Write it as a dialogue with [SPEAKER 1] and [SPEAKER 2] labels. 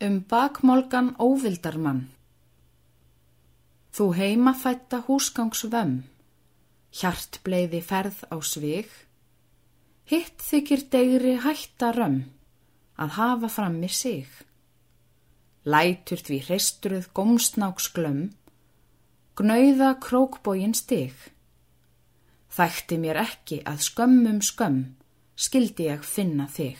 [SPEAKER 1] Um bakmálgan óvildarmann Þú heima fætta húsgangsvömm, hjartbleiði ferð á svig, hitt þykir degri hætta römm, að hafa frammi sig. Lætur því hreistruð gómsnáks glömm, gnauða krókbógin stig. Þætti mér ekki að skömmum skömm, skildi ég finna þig.